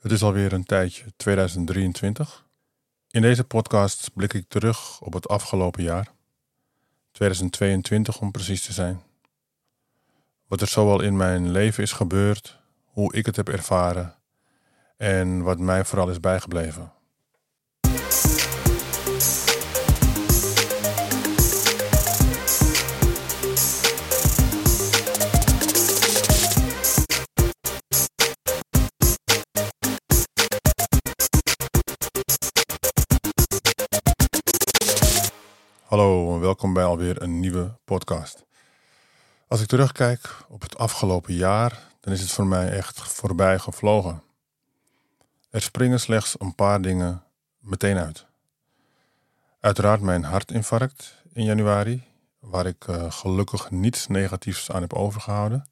Het is alweer een tijdje, 2023. In deze podcast blik ik terug op het afgelopen jaar, 2022 om precies te zijn. Wat er zoal in mijn leven is gebeurd, hoe ik het heb ervaren en wat mij vooral is bijgebleven. Hallo en welkom bij alweer een nieuwe podcast. Als ik terugkijk op het afgelopen jaar, dan is het voor mij echt voorbij gevlogen. Er springen slechts een paar dingen meteen uit. Uiteraard mijn hartinfarct in januari, waar ik uh, gelukkig niets negatiefs aan heb overgehouden.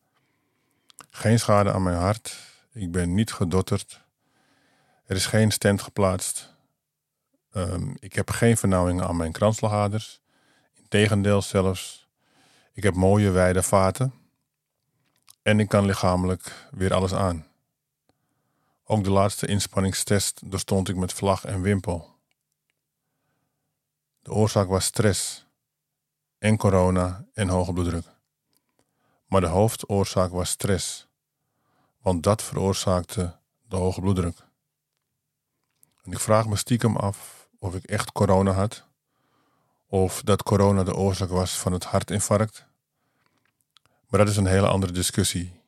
Geen schade aan mijn hart, ik ben niet gedotterd. Er is geen stent geplaatst. Um, ik heb geen vernauwingen aan mijn kransslagaders. Integendeel zelfs. Ik heb mooie wijde vaten. En ik kan lichamelijk weer alles aan. Ook de laatste inspanningstest doorstond ik met vlag en wimpel. De oorzaak was stress en corona en hoge bloeddruk. Maar de hoofdoorzaak was stress, want dat veroorzaakte de hoge bloeddruk. En ik vraag me stiekem af of ik echt corona had, of dat corona de oorzaak was van het hartinfarct. Maar dat is een hele andere discussie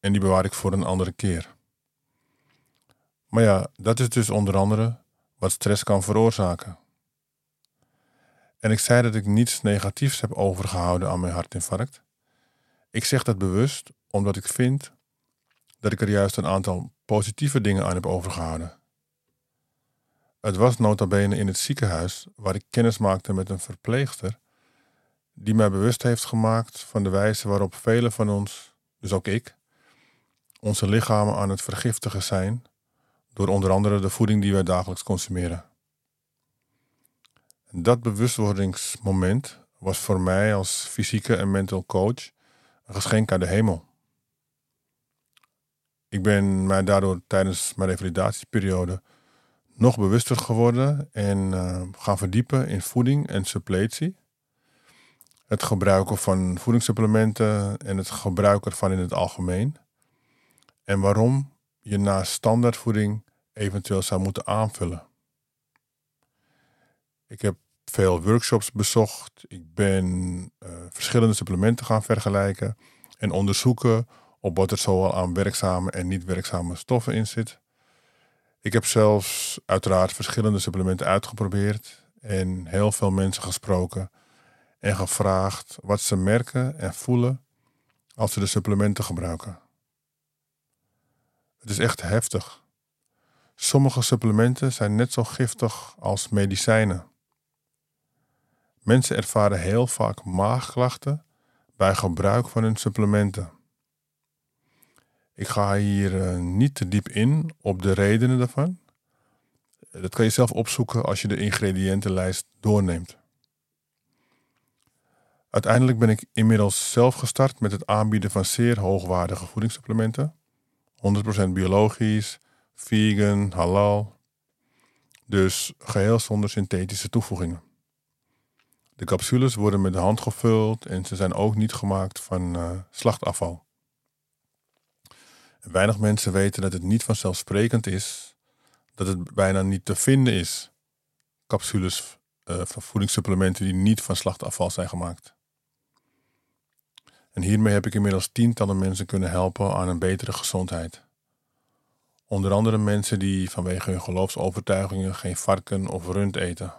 en die bewaar ik voor een andere keer. Maar ja, dat is dus onder andere wat stress kan veroorzaken. En ik zei dat ik niets negatiefs heb overgehouden aan mijn hartinfarct. Ik zeg dat bewust omdat ik vind dat ik er juist een aantal positieve dingen aan heb overgehouden. Het was nota bene in het ziekenhuis waar ik kennis maakte met een verpleegster die mij bewust heeft gemaakt van de wijze waarop velen van ons, dus ook ik, onze lichamen aan het vergiftigen zijn door onder andere de voeding die wij dagelijks consumeren. Dat bewustwordingsmoment was voor mij als fysieke en mental coach een geschenk uit de hemel. Ik ben mij daardoor tijdens mijn revalidatieperiode nog bewuster geworden en uh, gaan verdiepen in voeding en suppletie. Het gebruiken van voedingssupplementen en het gebruik ervan in het algemeen. En waarom je naast standaardvoeding eventueel zou moeten aanvullen. Ik heb veel workshops bezocht. Ik ben uh, verschillende supplementen gaan vergelijken en onderzoeken op wat er zoal aan werkzame en niet werkzame stoffen in zit. Ik heb zelfs uiteraard verschillende supplementen uitgeprobeerd en heel veel mensen gesproken en gevraagd wat ze merken en voelen als ze de supplementen gebruiken. Het is echt heftig. Sommige supplementen zijn net zo giftig als medicijnen. Mensen ervaren heel vaak maagklachten bij gebruik van hun supplementen. Ik ga hier uh, niet te diep in op de redenen daarvan. Dat kan je zelf opzoeken als je de ingrediëntenlijst doorneemt. Uiteindelijk ben ik inmiddels zelf gestart met het aanbieden van zeer hoogwaardige voedingssupplementen. 100% biologisch, vegan, halal. Dus geheel zonder synthetische toevoegingen. De capsules worden met de hand gevuld en ze zijn ook niet gemaakt van uh, slachtafval. Weinig mensen weten dat het niet vanzelfsprekend is, dat het bijna niet te vinden is. Capsules uh, van voedingssupplementen die niet van slachtafval zijn gemaakt. En hiermee heb ik inmiddels tientallen mensen kunnen helpen aan een betere gezondheid. Onder andere mensen die vanwege hun geloofsovertuigingen geen varken of rund eten.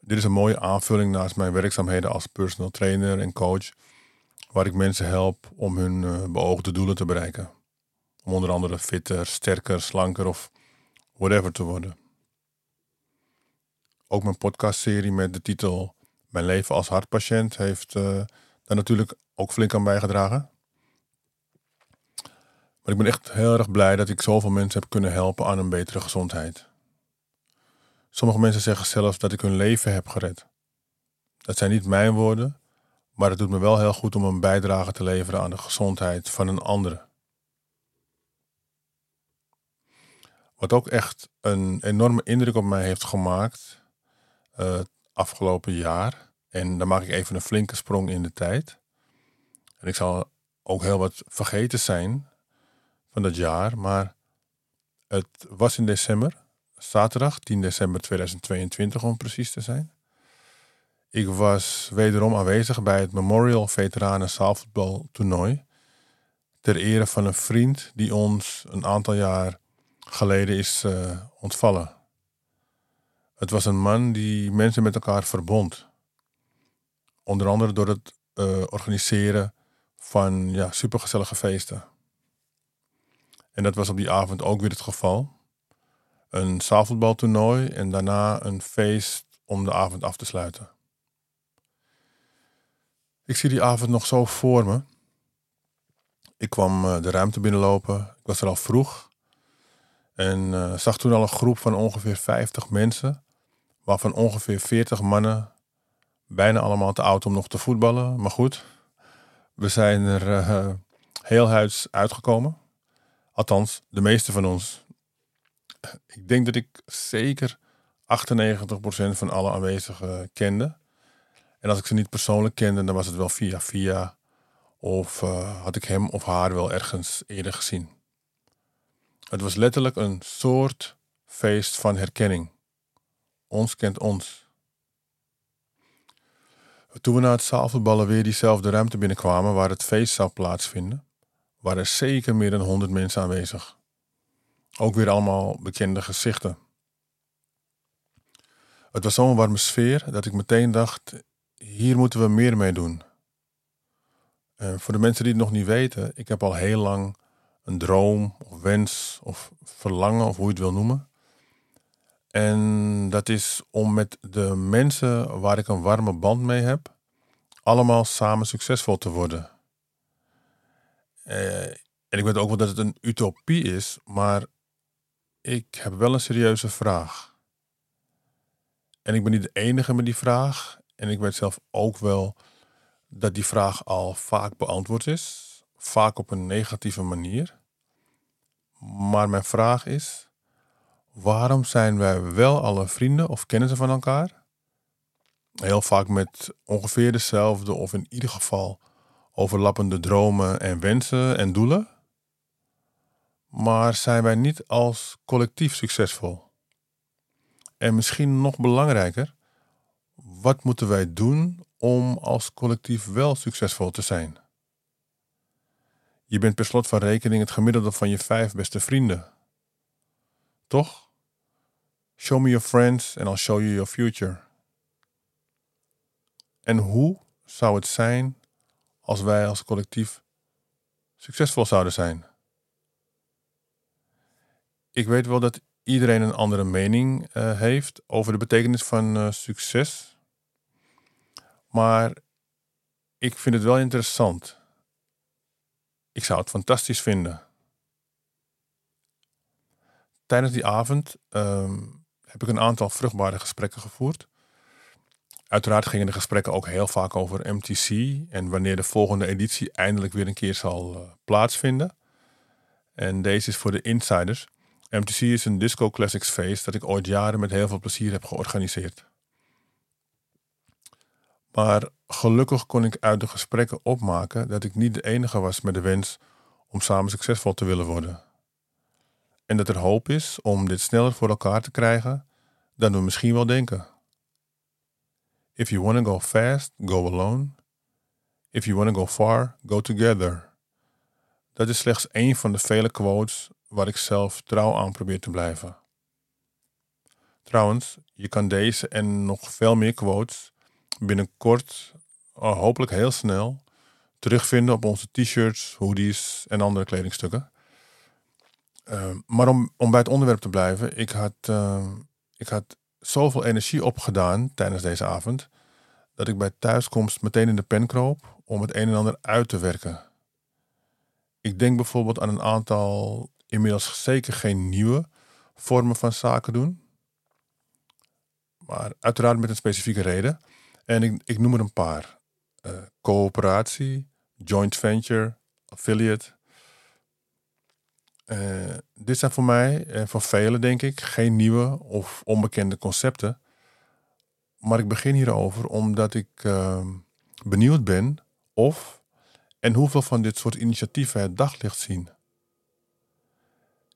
Dit is een mooie aanvulling naast mijn werkzaamheden als personal trainer en coach waar ik mensen help om hun uh, beoogde doelen te bereiken. Om onder andere fitter, sterker, slanker of whatever te worden. Ook mijn podcastserie met de titel Mijn leven als hartpatiënt heeft uh, daar natuurlijk ook flink aan bijgedragen. Maar ik ben echt heel erg blij dat ik zoveel mensen heb kunnen helpen aan een betere gezondheid. Sommige mensen zeggen zelfs dat ik hun leven heb gered. Dat zijn niet mijn woorden, maar het doet me wel heel goed om een bijdrage te leveren aan de gezondheid van een andere. Wat ook echt een enorme indruk op mij heeft gemaakt uh, afgelopen jaar. En dan maak ik even een flinke sprong in de tijd. En ik zal ook heel wat vergeten zijn van dat jaar. Maar het was in december, zaterdag 10 december 2022 om precies te zijn. Ik was wederom aanwezig bij het Memorial Veteranen Zaalvoetbaltoernooi. Ter ere van een vriend die ons een aantal jaar geleden is uh, ontvallen. Het was een man die mensen met elkaar verbond. Onder andere door het uh, organiseren van ja, supergezellige feesten. En dat was op die avond ook weer het geval. Een zaalvoetbaltoernooi en daarna een feest om de avond af te sluiten. Ik zie die avond nog zo voor me. Ik kwam uh, de ruimte binnenlopen. Ik was er al vroeg. En uh, zag toen al een groep van ongeveer 50 mensen. Waarvan ongeveer 40 mannen. Bijna allemaal te oud om nog te voetballen. Maar goed, we zijn er uh, heel huids uitgekomen. Althans, de meeste van ons. Ik denk dat ik zeker 98% van alle aanwezigen kende. En als ik ze niet persoonlijk kende, dan was het wel via via. Of uh, had ik hem of haar wel ergens eerder gezien. Het was letterlijk een soort feest van herkenning. Ons kent ons. Toen we na het zaalvoetballen weer diezelfde ruimte binnenkwamen waar het feest zou plaatsvinden, waren er zeker meer dan honderd mensen aanwezig. Ook weer allemaal bekende gezichten. Het was zo'n warme sfeer dat ik meteen dacht: hier moeten we meer mee doen. En voor de mensen die het nog niet weten, ik heb al heel lang een droom of wens of verlangen of hoe je het wil noemen. En dat is om met de mensen waar ik een warme band mee heb, allemaal samen succesvol te worden. Eh, en ik weet ook wel dat het een utopie is, maar ik heb wel een serieuze vraag. En ik ben niet de enige met die vraag. En ik weet zelf ook wel dat die vraag al vaak beantwoord is. Vaak op een negatieve manier. Maar mijn vraag is: waarom zijn wij wel alle vrienden of kennissen van elkaar? Heel vaak met ongeveer dezelfde of in ieder geval overlappende dromen en wensen en doelen. Maar zijn wij niet als collectief succesvol? En misschien nog belangrijker, wat moeten wij doen om als collectief wel succesvol te zijn? Je bent per slot van rekening het gemiddelde van je vijf beste vrienden. Toch? Show me your friends and I'll show you your future. En hoe zou het zijn als wij als collectief succesvol zouden zijn? Ik weet wel dat iedereen een andere mening uh, heeft over de betekenis van uh, succes. Maar ik vind het wel interessant. Ik zou het fantastisch vinden. Tijdens die avond um, heb ik een aantal vruchtbare gesprekken gevoerd. Uiteraard gingen de gesprekken ook heel vaak over MTC en wanneer de volgende editie eindelijk weer een keer zal uh, plaatsvinden. En deze is voor de insiders. MTC is een Disco Classics feest dat ik ooit jaren met heel veel plezier heb georganiseerd. Maar gelukkig kon ik uit de gesprekken opmaken dat ik niet de enige was met de wens om samen succesvol te willen worden. En dat er hoop is om dit sneller voor elkaar te krijgen dan we misschien wel denken. If you want to go fast, go alone. If you want to go far, go together. Dat is slechts één van de vele quotes waar ik zelf trouw aan probeer te blijven. Trouwens, je kan deze en nog veel meer quotes binnenkort, oh, hopelijk heel snel, terugvinden op onze t-shirts, hoodies en andere kledingstukken. Uh, maar om, om bij het onderwerp te blijven, ik had, uh, ik had zoveel energie opgedaan tijdens deze avond, dat ik bij thuiskomst meteen in de pen kroop om het een en ander uit te werken. Ik denk bijvoorbeeld aan een aantal inmiddels zeker geen nieuwe vormen van zaken doen. Maar uiteraard met een specifieke reden. En ik, ik noem er een paar. Uh, coöperatie, joint venture, affiliate. Uh, dit zijn voor mij en voor velen, denk ik, geen nieuwe of onbekende concepten. Maar ik begin hierover omdat ik uh, benieuwd ben of en hoeveel van dit soort initiatieven het daglicht zien.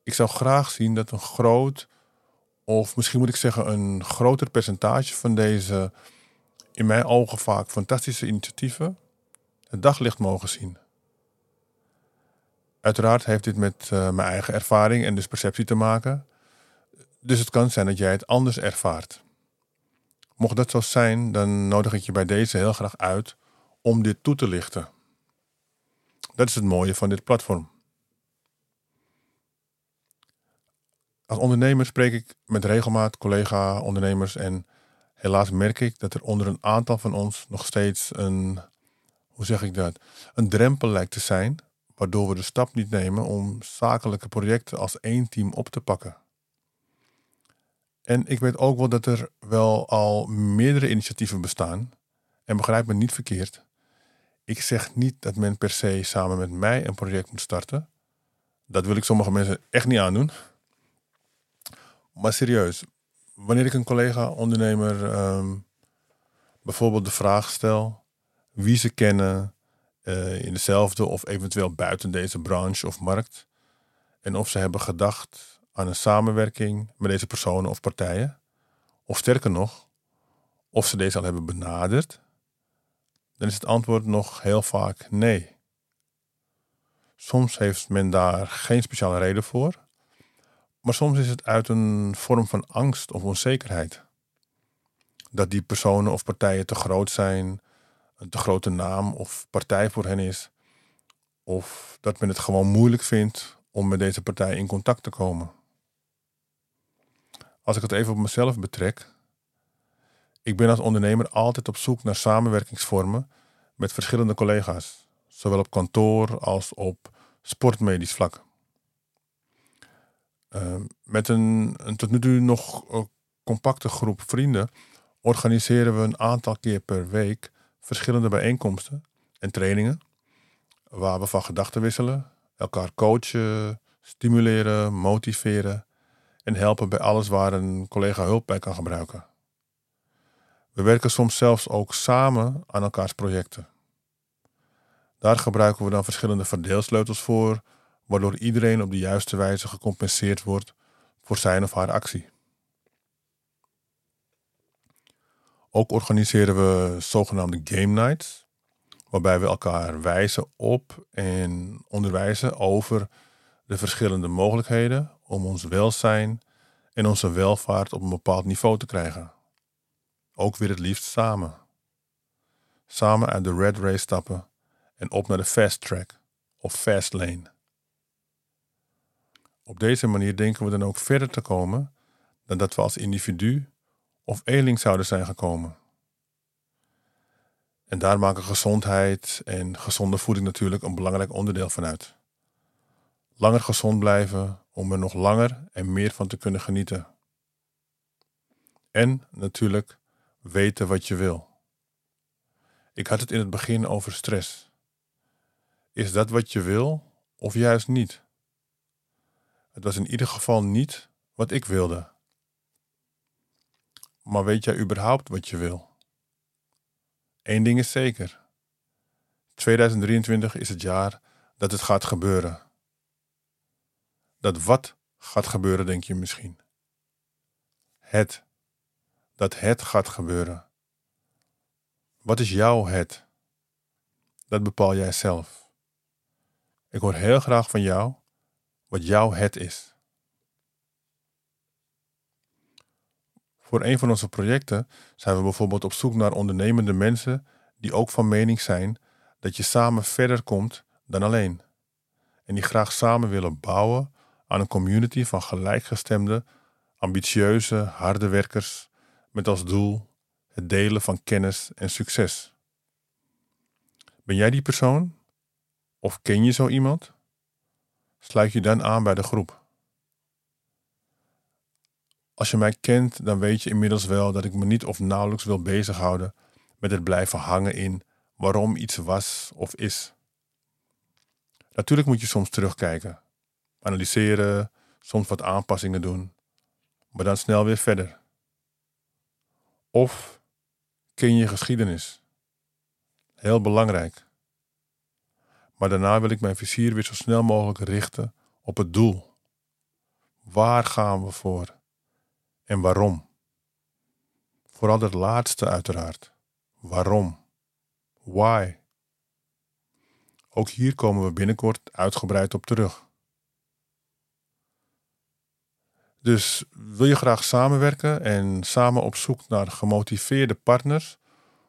Ik zou graag zien dat een groot, of misschien moet ik zeggen een groter percentage van deze, in mijn ogen vaak fantastische initiatieven, het daglicht mogen zien. Uiteraard heeft dit met uh, mijn eigen ervaring en dus perceptie te maken. Dus het kan zijn dat jij het anders ervaart. Mocht dat zo zijn, dan nodig ik je bij deze heel graag uit om dit toe te lichten. Dat is het mooie van dit platform. Als ondernemer spreek ik met regelmaat collega-ondernemers en helaas merk ik dat er onder een aantal van ons nog steeds een, hoe zeg ik dat, een drempel lijkt te zijn, waardoor we de stap niet nemen om zakelijke projecten als één team op te pakken. En ik weet ook wel dat er wel al meerdere initiatieven bestaan. En begrijp me niet verkeerd. Ik zeg niet dat men per se samen met mij een project moet starten. Dat wil ik sommige mensen echt niet aandoen. Maar serieus, wanneer ik een collega-ondernemer ehm, bijvoorbeeld de vraag stel wie ze kennen uh, in dezelfde of eventueel buiten deze branche of markt, en of ze hebben gedacht aan een samenwerking met deze personen of partijen, of sterker nog, of ze deze al hebben benaderd, dan is het antwoord nog heel vaak nee. Soms heeft men daar geen speciale reden voor, maar soms is het uit een vorm van angst of onzekerheid. Dat die personen of partijen te groot zijn, een te grote naam of partij voor hen is, of dat men het gewoon moeilijk vindt om met deze partij in contact te komen. Als ik het even op mezelf betrek, ik ben als ondernemer altijd op zoek naar samenwerkingsvormen met verschillende collega's, zowel op kantoor als op sportmedisch vlak. Ehm, met een, een, tot nu toe nog uh, compacte groep vrienden organiseren we een aantal keer per week verschillende bijeenkomsten en trainingen waar we van gedachten wisselen, elkaar coachen, stimuleren, motiveren en helpen bij alles waar een collega hulp bij kan gebruiken. We werken soms zelfs ook samen aan elkaars projecten. Daar gebruiken we dan verschillende verdeelsleutels voor, waardoor iedereen op de juiste wijze gecompenseerd wordt voor zijn of haar actie. Ook organiseren we zogenaamde game nights, waarbij we elkaar wijzen op en onderwijzen over de verschillende mogelijkheden om ons welzijn en onze welvaart op een bepaald niveau te krijgen. Ook weer het liefst samen. Samen uit de red race stappen en op naar de fast track of fast lane. Op deze manier denken we dan ook verder te komen dan dat we als individu of eenling zouden zijn gekomen. En daar maken gezondheid en gezonde voeding natuurlijk een belangrijk onderdeel van uit. Langer gezond blijven om er nog langer en meer van te kunnen genieten. En natuurlijk weten wat je wil. Ik had het in het begin over stress. Is dat wat je wil of juist niet? Het was in ieder geval niet wat ik wilde. Maar weet jij überhaupt wat je wil? Eén ding is zeker. 2023 is het jaar dat het gaat gebeuren. Dat wat gaat gebeuren, denk je misschien. Het. Dat het gaat gebeuren. Wat is jouw het? Dat bepaal jij zelf. Ik hoor heel graag van jou wat jouw het is. Voor een van onze projecten zijn we bijvoorbeeld op zoek naar ondernemende mensen die ook van mening zijn dat je samen verder komt dan alleen. En die graag samen willen bouwen aan een community van gelijkgestemde, ambitieuze, harde werkers met als doel het delen van kennis en succes. Ben jij die persoon? Of ken je zo iemand? Sluit je dan aan bij de groep. Als je mij kent, dan weet je inmiddels wel dat ik me niet of nauwelijks wil bezighouden met het blijven hangen in waarom iets was of is. Natuurlijk moet je soms terugkijken, analyseren, soms wat aanpassingen doen, maar dan snel weer verder. Of ken je geschiedenis. Heel belangrijk. Maar daarna wil ik mijn vizier weer zo snel mogelijk richten op het doel. Waar gaan we voor? En waarom? Vooral het laatste uiteraard. Waarom? Why? Ook hier komen we binnenkort uitgebreid op terug. Dus wil je graag samenwerken en samen op zoek naar gemotiveerde partners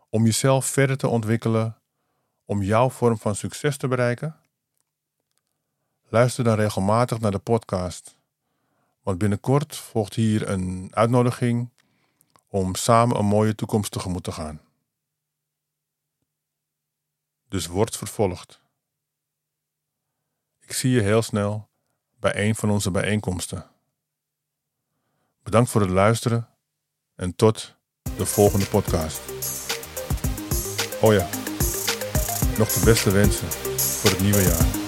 om jezelf verder te ontwikkelen, om jouw vorm van succes te bereiken? Luister dan regelmatig naar de podcast, want binnenkort volgt hier een uitnodiging om samen een mooie toekomst tegemoet te gaan. Dus word vervolgd. Ik zie je heel snel bij een van onze bijeenkomsten. Bedankt voor het luisteren en tot de volgende podcast. Oh nog de beste wensen voor het nieuwe jaar.